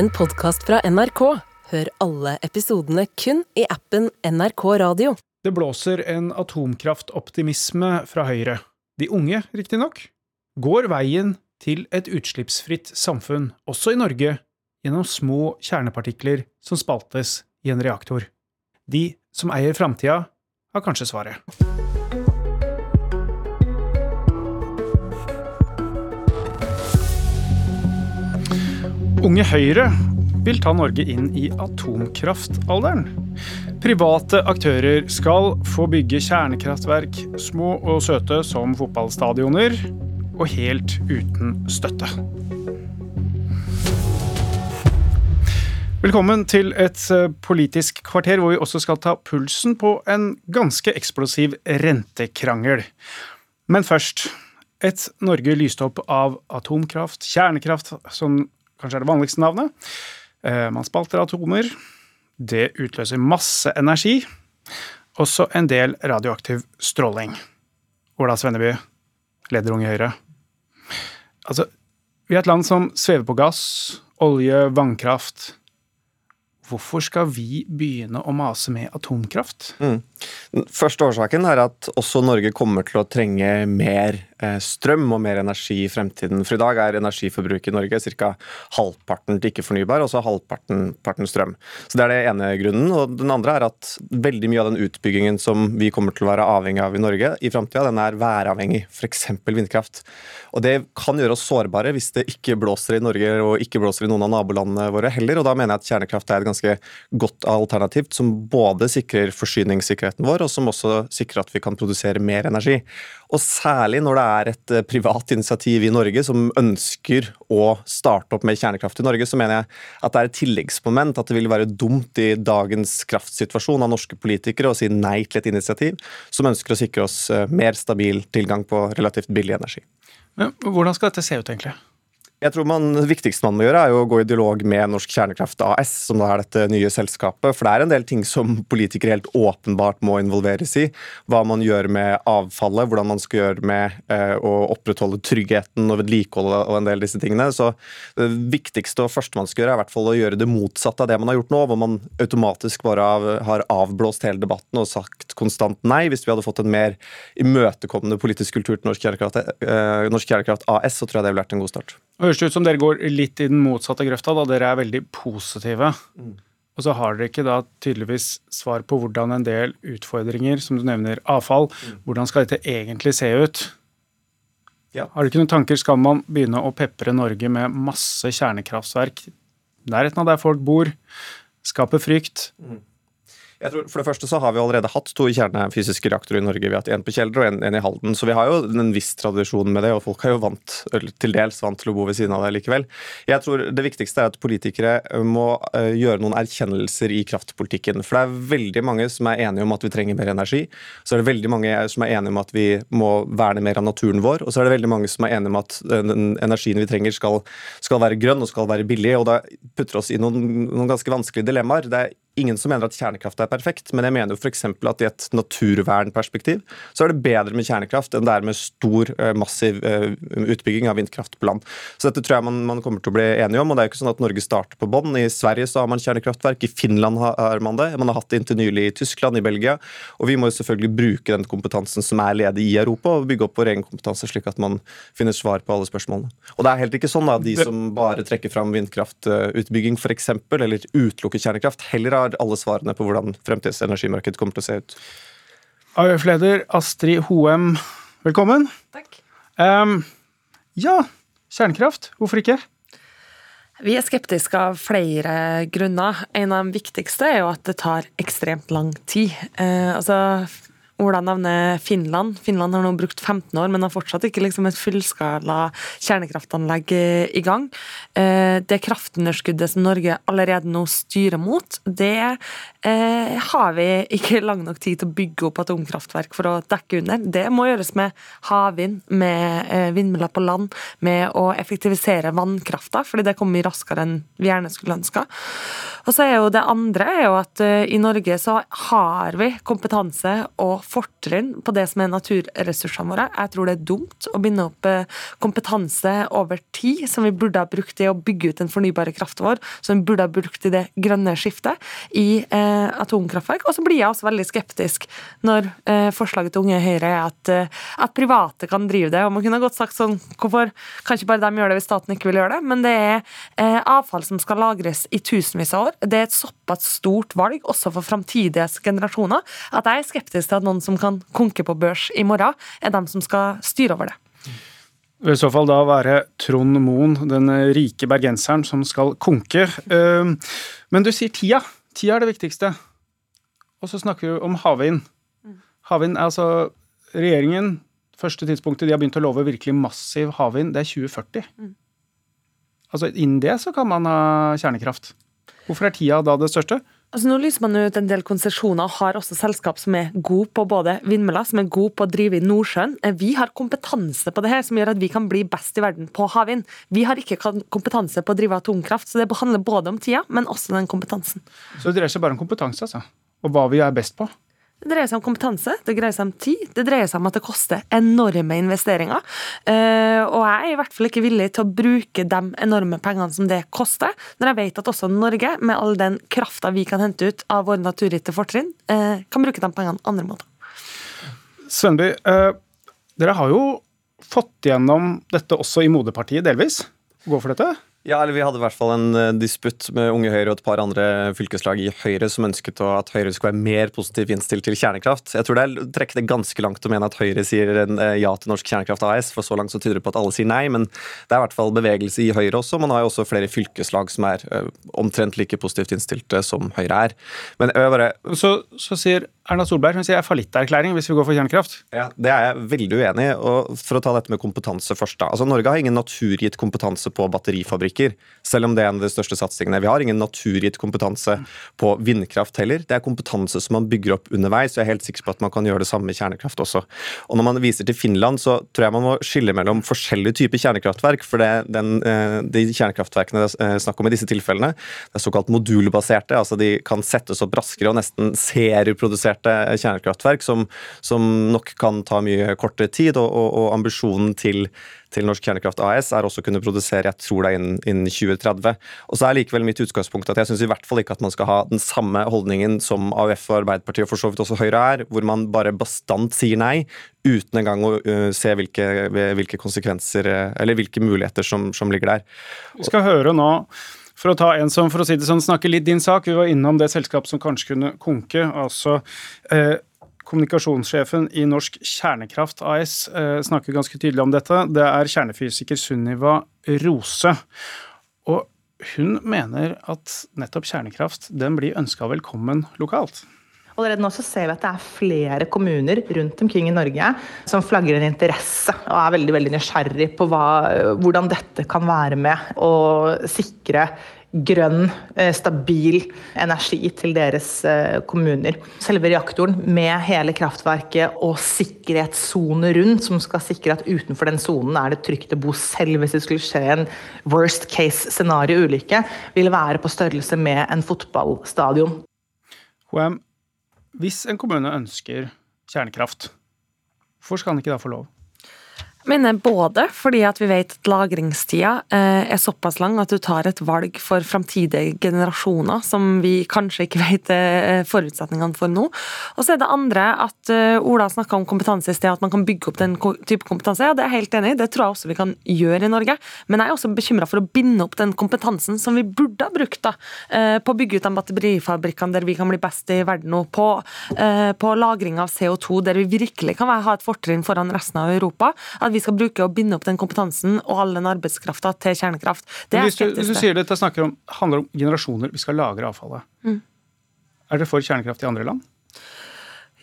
en podkast fra NRK. Hør alle episodene kun i appen NRK Radio. Det blåser en atomkraftoptimisme fra Høyre. De unge, riktignok, går veien til et utslippsfritt samfunn, også i Norge, gjennom små kjernepartikler som spaltes i en reaktor. De som eier framtida, har kanskje svaret. Unge Høyre vil ta Norge inn i atomkraftalderen. Private aktører skal få bygge kjernekraftverk, små og søte som fotballstadioner, og helt uten støtte. Velkommen til et eh, politisk kvarter hvor vi også skal ta pulsen på en ganske eksplosiv rentekrangel. Men først. Et Norge lyst opp av atomkraft, kjernekraft, som kanskje er det vanligste navnet. Eh, man spalter atomer. Det utløser masse energi. Også en del radioaktiv stråling. Ola Svenneby, leder Unge Høyre. Altså, vi er et land som svever på gass, olje, vannkraft. Hvorfor skal vi begynne å mase med atomkraft? Mm. Første årsaken er at også Norge kommer til å trenge mer strøm og mer energi i fremtiden. For i dag er energiforbruket i Norge ca. halvparten til ikke-fornybar, og så halvparten strøm. Så Det er det ene grunnen. Og den andre er at veldig mye av den utbyggingen som vi kommer til å være avhengig av i Norge i framtida, den er væravhengig, f.eks. vindkraft. Og det kan gjøre oss sårbare hvis det ikke blåser i Norge og ikke blåser i noen av nabolandene våre heller. Og da mener jeg at kjernekraft er et ganske godt alternativt som både sikrer forsyningssikkerheten vår, og som også sikrer at vi kan produsere mer energi. Og særlig når det er et eh, privat initiativ i Norge som ønsker å starte opp med kjernekraft i Norge, så mener jeg at det er et tilleggsmoment at det vil være dumt i dagens kraftsituasjon av norske politikere å si nei til et initiativ som ønsker å sikre oss eh, mer stabil tilgang på relativt billig energi. Men hvordan skal dette se ut, egentlig? Jeg tror man, Det viktigste man må gjøre, er jo å gå i dialog med Norsk Kjernekraft AS, som da er dette nye selskapet. For det er en del ting som politikere helt åpenbart må involveres i. Hva man gjør med avfallet, hvordan man skal gjøre med eh, å opprettholde tryggheten og vedlikeholdet og en del av disse tingene. Så det viktigste og første man skal gjøre, er i hvert fall å gjøre det motsatte av det man har gjort nå, hvor man automatisk bare av, har avblåst hele debatten og sagt konstant nei. Hvis vi hadde fått en mer imøtekommende politisk kultur til Norsk Kjernekraft, eh, Norsk Kjernekraft AS, så tror jeg det ville vært en god start. Det høres ut som dere går litt i den motsatte grøfta, da dere er veldig positive. Mm. Og så har dere ikke da tydeligvis svar på hvordan en del utfordringer, som du nevner avfall, mm. hvordan skal dette egentlig se ut? Ja. Har du ikke noen tanker, skal man begynne å pepre Norge med masse kjernekraftverk nærheten av der folk bor, skape frykt? Mm. Jeg tror For det første så har vi allerede hatt to kjernefysiske reaktorer i Norge. Vi har hatt En på Kjeller og en, en, i Halden. Så vi har jo en viss tradisjon med det, og folk er jo vant, til dels vant til å bo ved siden av det likevel. Jeg tror det viktigste er at politikere må uh, gjøre noen erkjennelser i kraftpolitikken. For det er veldig mange som er enige om at vi trenger mer energi. Så er det veldig mange som er enige om at vi må verne mer av naturen vår. Og så er det veldig mange som er enige om at den energien vi trenger skal, skal være grønn og skal være billig. Og da putter oss i noen, noen ganske vanskelige dilemmaer. Det er ingen som mener at kjernekraft er perfekt, men jeg mener jo f.eks. at i et naturvernperspektiv så er det bedre med kjernekraft enn det er med stor, eh, massiv eh, utbygging av vindkraft på land. Så dette tror jeg man, man kommer til å bli enige om. og det er jo ikke sånn at Norge starter på bånn. I Sverige så har man kjernekraftverk, i Finland har man det. Man har hatt det inntil nylig i Tyskland, i Belgia. Og vi må jo selvfølgelig bruke den kompetansen som er ledig i Europa, og bygge opp vår egen kompetanse, slik at man finner svar på alle spørsmålene. Og det er helt ikke sånn da, de som bare trekker fram vindkraftutbygging f.eks., eller utelukker kjernekraft, heller har alle svarene på hvordan fremtidens energimarked kommer til å se ut. AUF-leder Astrid Hoem, velkommen. Takk. Um, ja, kjernekraft. Hvorfor ikke? Vi er skeptiske av flere grunner. En av de viktigste er jo at det tar ekstremt lang tid. Eh, altså, Ola nevner Finland. Finland har nå brukt 15 år, men har fortsatt ikke liksom et fullskala kjernekraftanlegg i gang. Eh, det kraftunderskuddet som Norge allerede nå styrer mot, det eh, har vi ikke lang nok tid til å bygge opp atomkraftverk for å dekke under. Det må gjøres med havvind, med eh, vindmøller på land, med å effektivisere vannkrafta, fordi det kommer mye raskere enn vi gjerne skulle ønska. Og så er jo det andre er jo at i Norge så har vi kompetanse og fortrinn på det som er naturressursene våre. Jeg tror det er dumt å binde opp uh, kompetanse over tid som vi burde ha brukt i å bygge ut den fornybare kraften vår, som vi burde ha brukt i det grønne skiftet, i eh, atomkraftverk. Og så blir jeg også veldig skeptisk når forslaget til Unge Høyre er at, at, private kan drive det. Og man kunne godt sagt sånn, hvorfor kan ikke bare de gjøre det hvis staten ikke vil gjøre det? Men det er avfall som skal lagres i tusenvis av år. Det er et såpass stort valg, også for framtidige generasjoner, at jeg er skeptisk til at noen som kan konke på børs i morgen, er dem som skal styre over det. Vil i så fall da være Trond Moen, den rike bergenseren, som skal konke. Ehm, men du sier tida. Tida er det viktigste. Og så snakker du om havvind. Havvind er altså Regjeringen, første tidspunktet de har begynt å love virkelig massiv havvind, det er 2040. Mm. Altså Innen det så kan man ha kjernekraft. Hvorfor er tida da det største? Altså Nå lyser man ut en del konsesjoner og har også selskap som er gode på både vindmøller, som er gode på å drive i Nordsjøen. Eh, vi har kompetanse på det her som gjør at vi kan bli best i verden på havvind. Vi har ikke kompetanse på å drive atomkraft, så det handler både om tida, men også den kompetansen. Så det dreier seg bare om kompetanse, altså? Og hva vi er best på? Det dreier seg om kompetanse, det dreier seg om tid, det dreier seg om at det koster enorme investeringer. Eh, og jeg er i hvert fall ikke villig til å bruke de enorme pengene som det koster, når jeg vet at også Norge, med all den krafta vi kan hente ut av våre naturgitte fortrinn, eh, kan bruke de pengene andre måter. Svenby, eh, dere har jo fått gjennom dette også i moderpartiet, delvis. Gå for dette? Ja, eller Vi hadde i hvert fall en uh, disputt med Unge Høyre og et par andre fylkeslag i Høyre som ønsket at Høyre skulle være mer positivt innstilt til kjernekraft. Jeg tror det er trekke det ganske langt å mene at Høyre sier en, uh, ja til Norsk Kjernekraft AS, for så langt så tyder det på at alle sier nei. Men det er i hvert fall bevegelse i Høyre også. Man har jo også flere fylkeslag som er uh, omtrent like positivt innstilte som Høyre er. Men jeg bare... Så, så sier Erna Solberg som sier fallitterklæring hvis vi går for kjernekraft. Ja, Det er jeg veldig uenig i. og For å ta dette med kompetanse først. da. Altså, Norge har ingen naturgitt kompetanse på batterifabrikker, selv om det er en av de største satsingene. Vi har ingen naturgitt kompetanse på vindkraft heller. Det er kompetanse som man bygger opp underveis, og jeg er helt sikker på at man kan gjøre det samme med kjernekraft også. Og Når man viser til Finland, så tror jeg man må skille mellom forskjellige typer kjernekraftverk. For det, den, eh, de kjernekraftverkene det er snakk om i disse tilfellene, det er såkalt modulbaserte. altså De kan settes opp raskere og nesten serieproduserte etablerte kjernekraftverk, som, som, nok kan ta mye kortere tid. Og, og, og ambisjonen til, til, Norsk Kjernekraft AS er også å kunne produsere jeg tror det er innen, innen 2030. Og så er likevel mitt utgangspunkt at jeg syns i hvert fall ikke at man skal ha den samme holdningen som AUF og Arbeiderpartiet og for så vidt også Høyre er, hvor man bare bastant sier nei uten engang å uh, se hvilke, hvilke, konsekvenser eller hvilke muligheter som, som ligger der. Vi skal høre nå for å ta en som for å si det sånn, snakker litt din sak, vi var innom det selskapet som kanskje kunne konke. altså eh, Kommunikasjonssjefen i Norsk Kjernekraft AS eh, snakker ganske tydelig om dette. Det er kjernefysiker Sunniva Rose. Og hun mener at nettopp kjernekraft den blir ønska velkommen lokalt. Allerede nå så ser vi at det er flere kommuner rundt omkring i Norge som flagger en interesse og er veldig veldig nysgjerrig på hva, hvordan dette kan være med å sikre grønn, eh, stabil energi til deres eh, kommuner. Selve reaktoren med hele kraftverket og sikkerhetssone rundt, som skal sikre at utenfor den sonen er det trygt å bo selv hvis det skulle skje en worst case scenario-ulykke, vil være på størrelse med en fotballstadion. HM, hvis en kommune ønsker kjernekraft, hvorfor skal den ikke da få lov? Mener både fordi at vi vet at lagringstida eh, er såpass lang at du tar et valg for framtidige generasjoner som vi kanskje ikke vet eh, forutsetningene for nå. Og så er det andre at eh, Ola snakka om kompetanse i sted, at man kan bygge opp den type kompetanse. Ja, det er jeg helt enig i, det tror jeg også vi kan gjøre i Norge. Men jeg er også bekymra for å binde opp den kompetansen som vi burde ha brukt da, på å bygge ut de batterifabrikkene der vi kan bli best i verden nå, på, på lagring av CO2 der vi virkelig kan ha et fortrinn foran resten av Europa. At at vi skal bruke og binde opp den kompetansen og all den arbeidskrafta til kjernekraft. Det er du, hvis du sier dette om, handler om generasjoner, vi skal lagre avfallet. Mm. Er dere for kjernekraft i andre land?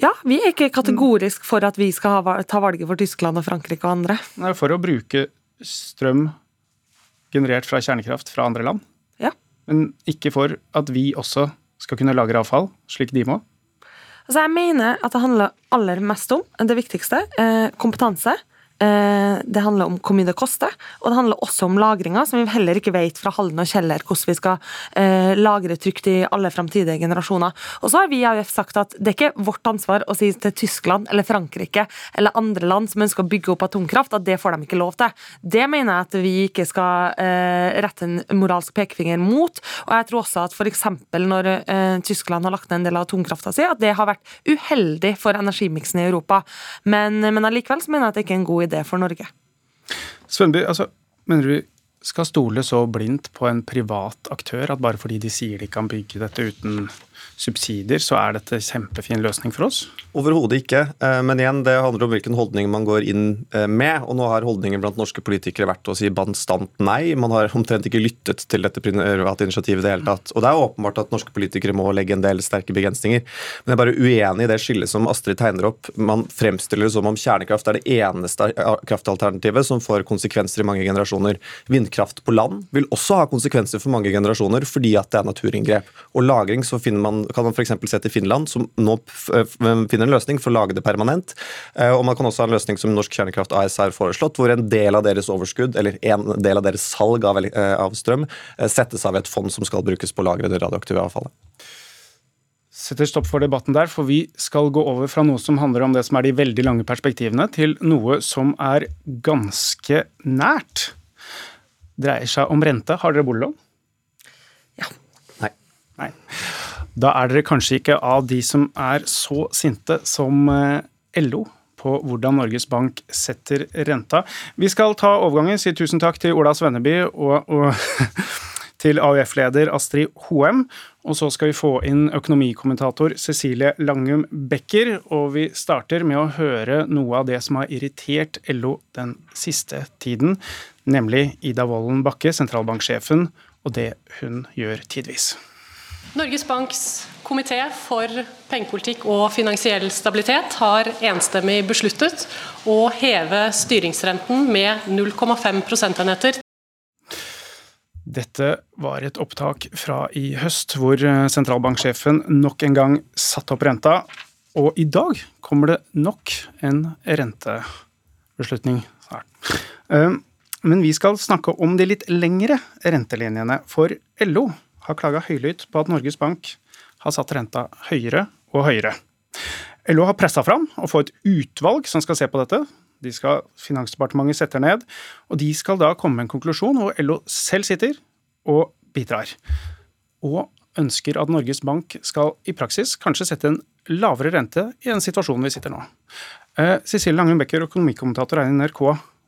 Ja, vi er ikke kategorisk for at vi skal ha, ta valget for Tyskland og Frankrike og andre. Nei, For å bruke strøm generert fra kjernekraft fra andre land. Ja. Men ikke for at vi også skal kunne lagre avfall, slik de må. Altså, jeg mener at det handler aller mest om det viktigste, eh, kompetanse det handler om hvor mye det koster, og det handler også om lagringa, som vi heller ikke vet fra Halden og Kjeller hvordan vi skal eh, lagre trygt i alle framtidige generasjoner. Og så har vi i AUF sagt at det er ikke vårt ansvar å si til Tyskland eller Frankrike eller andre land som ønsker å bygge opp atomkraft, at det får de ikke lov til. Det mener jeg at vi ikke skal eh, rette en moralsk pekefinger mot. Og jeg tror også at f.eks. når Tyskland har lagt ned en del av atomkrafta si, at det har vært uheldig for energimiksen i Europa. Men, men allikevel mener jeg at det ikke er en god idé for Norge. Svenby, altså, mener du skal stole så blindt på en privat aktør at bare fordi de sier de kan bygge dette uten subsidier, så er dette kjempefin løsning for oss? Overhodet ikke. Eh, men igjen, det handler om hvilken holdning man går inn eh, med. Og nå har holdningen blant norske politikere vært å si bastant nei. Man har omtrent ikke lyttet til dette initiativet i det hele tatt. Og det er åpenbart at norske politikere må legge en del sterke begrensninger. Men jeg er bare uenig i det skillet som Astrid tegner opp. Man fremstiller det som om kjernekraft er det eneste kraftalternativet som får konsekvenser i mange generasjoner. Vindkraft på land vil også ha konsekvenser for mange generasjoner fordi at det er naturinngrep. Og lagring så finner man kan man f.eks. se til Finland, som nå finner en løsning for å lage det permanent. Eh, og man kan også ha en løsning som Norsk Kjernekraft AS har foreslått, hvor en del av deres overskudd, eller en del av deres salg av, eh, av strøm, eh, settes av et fond som skal brukes på å lagre det radioaktive avfallet setter stopp for debatten der, for vi skal gå over fra noe som handler om det som er de veldig lange perspektivene, til noe som er ganske nært. Dreier seg om rente. Har dere boliglån? Ja. Nei. Nei. Da er dere kanskje ikke av de som er så sinte som eh, LO på hvordan Norges Bank setter renta. Vi skal ta overgangen, si tusen takk til Ola Svenneby og, og til AUF-leder Astrid Hoem. Og så skal vi få inn økonomikommentator Cecilie Langum Becker. Og vi starter med å høre noe av det som har irritert LO den siste tiden. Nemlig Ida Wolden Bakke, sentralbanksjefen, og det hun gjør tidvis. Norges Banks komité for pengepolitikk og finansiell stabilitet har enstemmig besluttet å heve styringsrenten med 0,5 prosentenheter. Dette var et opptak fra i høst, hvor eh, sentralbanksjefen nok en gang satte opp renta. Og i dag kommer det nok en rentebeslutning. Eh, men vi skal snakke om de litt lengre rentelinjene, for LO har klaga høylytt på at Norges Bank har satt renta høyere og høyere. LO har pressa fram å få et utvalg som skal se på dette. De skal Finansdepartementet setter ned, og de skal da komme med en konklusjon hvor LO selv sitter og bidrar. Og ønsker at Norges Bank skal i praksis kanskje sette en lavere rente i den situasjonen vi sitter nå. Eh, Cecilie Langen Becker, økonomikommentator i NRK.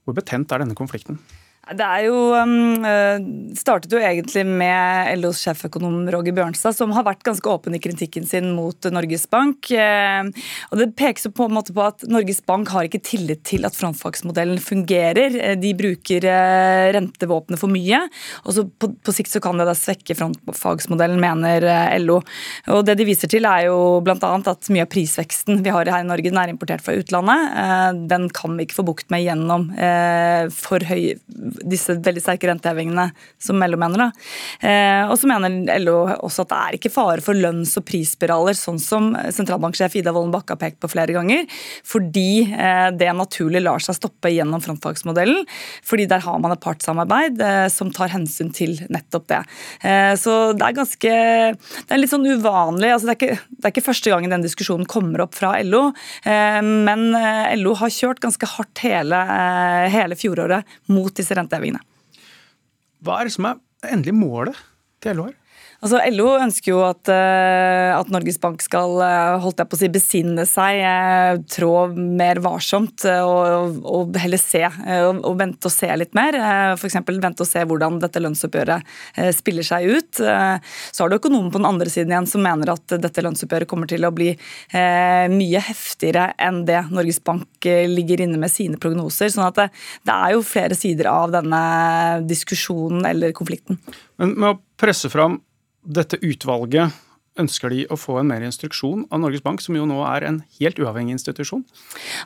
Hvor betent er denne konflikten? Det er jo, um, eh, startet jo egentlig med LOs sjeføkonom Roger Bjørnstad, som har vært ganske åpen i kritikken sin mot Norges Bank. Eh, og Det pekes på en måte på at Norges Bank har ikke tillit til at frontfagsmodellen fungerer. Eh, de bruker rentevåpenet for mye, og så på, på, sikt så kan det da svekke frontfagsmodellen, mener LO. Og Det de viser til, er jo bl.a. at mye av prisveksten vi har her i Norge, den er importert fra utlandet. Den kan vi ikke få bukt med gjennom for høy disse veldig sterke rentehevingene som LO mener. Da. Eh, og så mener LO også at det er ikke fare for lønns- og prisspiraler, sånn som sentralbanksjef Ida Wolden Bakke har pekt på flere ganger, fordi eh, det naturlig lar seg stoppe gjennom frontfagsmodellen. fordi der har man et partssamarbeid eh, som tar hensyn til nettopp det. Så det er ganske Det er litt sånn uvanlig. altså det er, ikke, det er ikke første gangen den diskusjonen kommer opp fra LO, men LO har kjørt ganske hardt hele, hele fjoråret mot disse rentene rentehevingene. Hva er det som er endelig målet til LHR? Altså, LO ønsker jo at, eh, at, Norges Bank skal eh, holdt jeg på å si, besinne seg, eh, trå mer varsomt og, og heller se og, og, vente og se litt mer. F.eks. vente og se hvordan dette lønnsoppgjøret spiller seg ut. Så har du økonomen på den andre siden igjen som mener at dette lønnsoppgjøret kommer til å bli mye heftigere enn det Norges Bank ligger inne med sine prognoser. sånn at det, det er jo flere sider av denne diskusjonen eller konflikten. Men med å presse fram dette utvalget Ønsker de å få en mer instruksjon av Norges Bank, som jo nå er en helt uavhengig institusjon?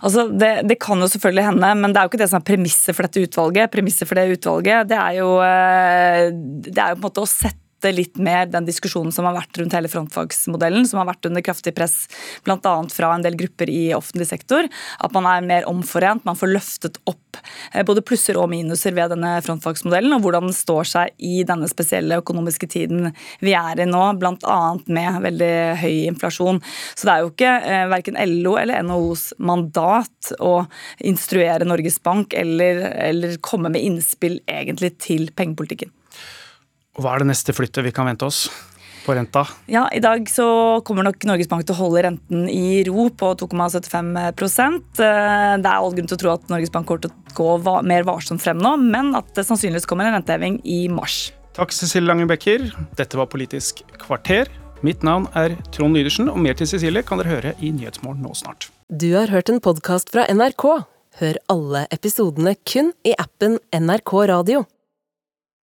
Altså, det, det, kan jo selvfølgelig hende, men det er jo ikke det som er premisset for dette utvalget. Premisset for det utvalget det er jo, eh, det er jo på en måte å sette møte litt mer den diskusjonen som har vært rundt hele frontfagsmodellen, som har vært under kraftig press bl.a. fra en del grupper i offentlig sektor. At man er mer omforent, man får løftet opp eh, både plusser og minuser ved denne frontfagsmodellen, og hvordan den står seg i denne spesielle økonomiske tiden vi er i nå, bl.a. med veldig høy inflasjon. Så det er jo ikke eh, verken LO eller NHOs mandat å instruere Norges Bank eller, eller komme med innspill egentlig til pengepolitikken. Hva er det neste flyttet vi kan vente oss? på renta? Ja, I dag så kommer nok Norges Bank til å holde renten i ro på 2,75 eh, Det er all grunn til å tro at Norges Bank kommer til å gå mer varsomt frem nå, men at det sannsynligvis kommer en renteheving i mars. Takk, Cecilie Langebekker. Dette var Politisk kvarter. Mitt navn er Trond Lydersen, og mer til Cecilie kan dere høre i Nyhetsmorgen nå snart. Du har hørt en podkast fra NRK. Hør alle episodene kun i appen NRK Radio.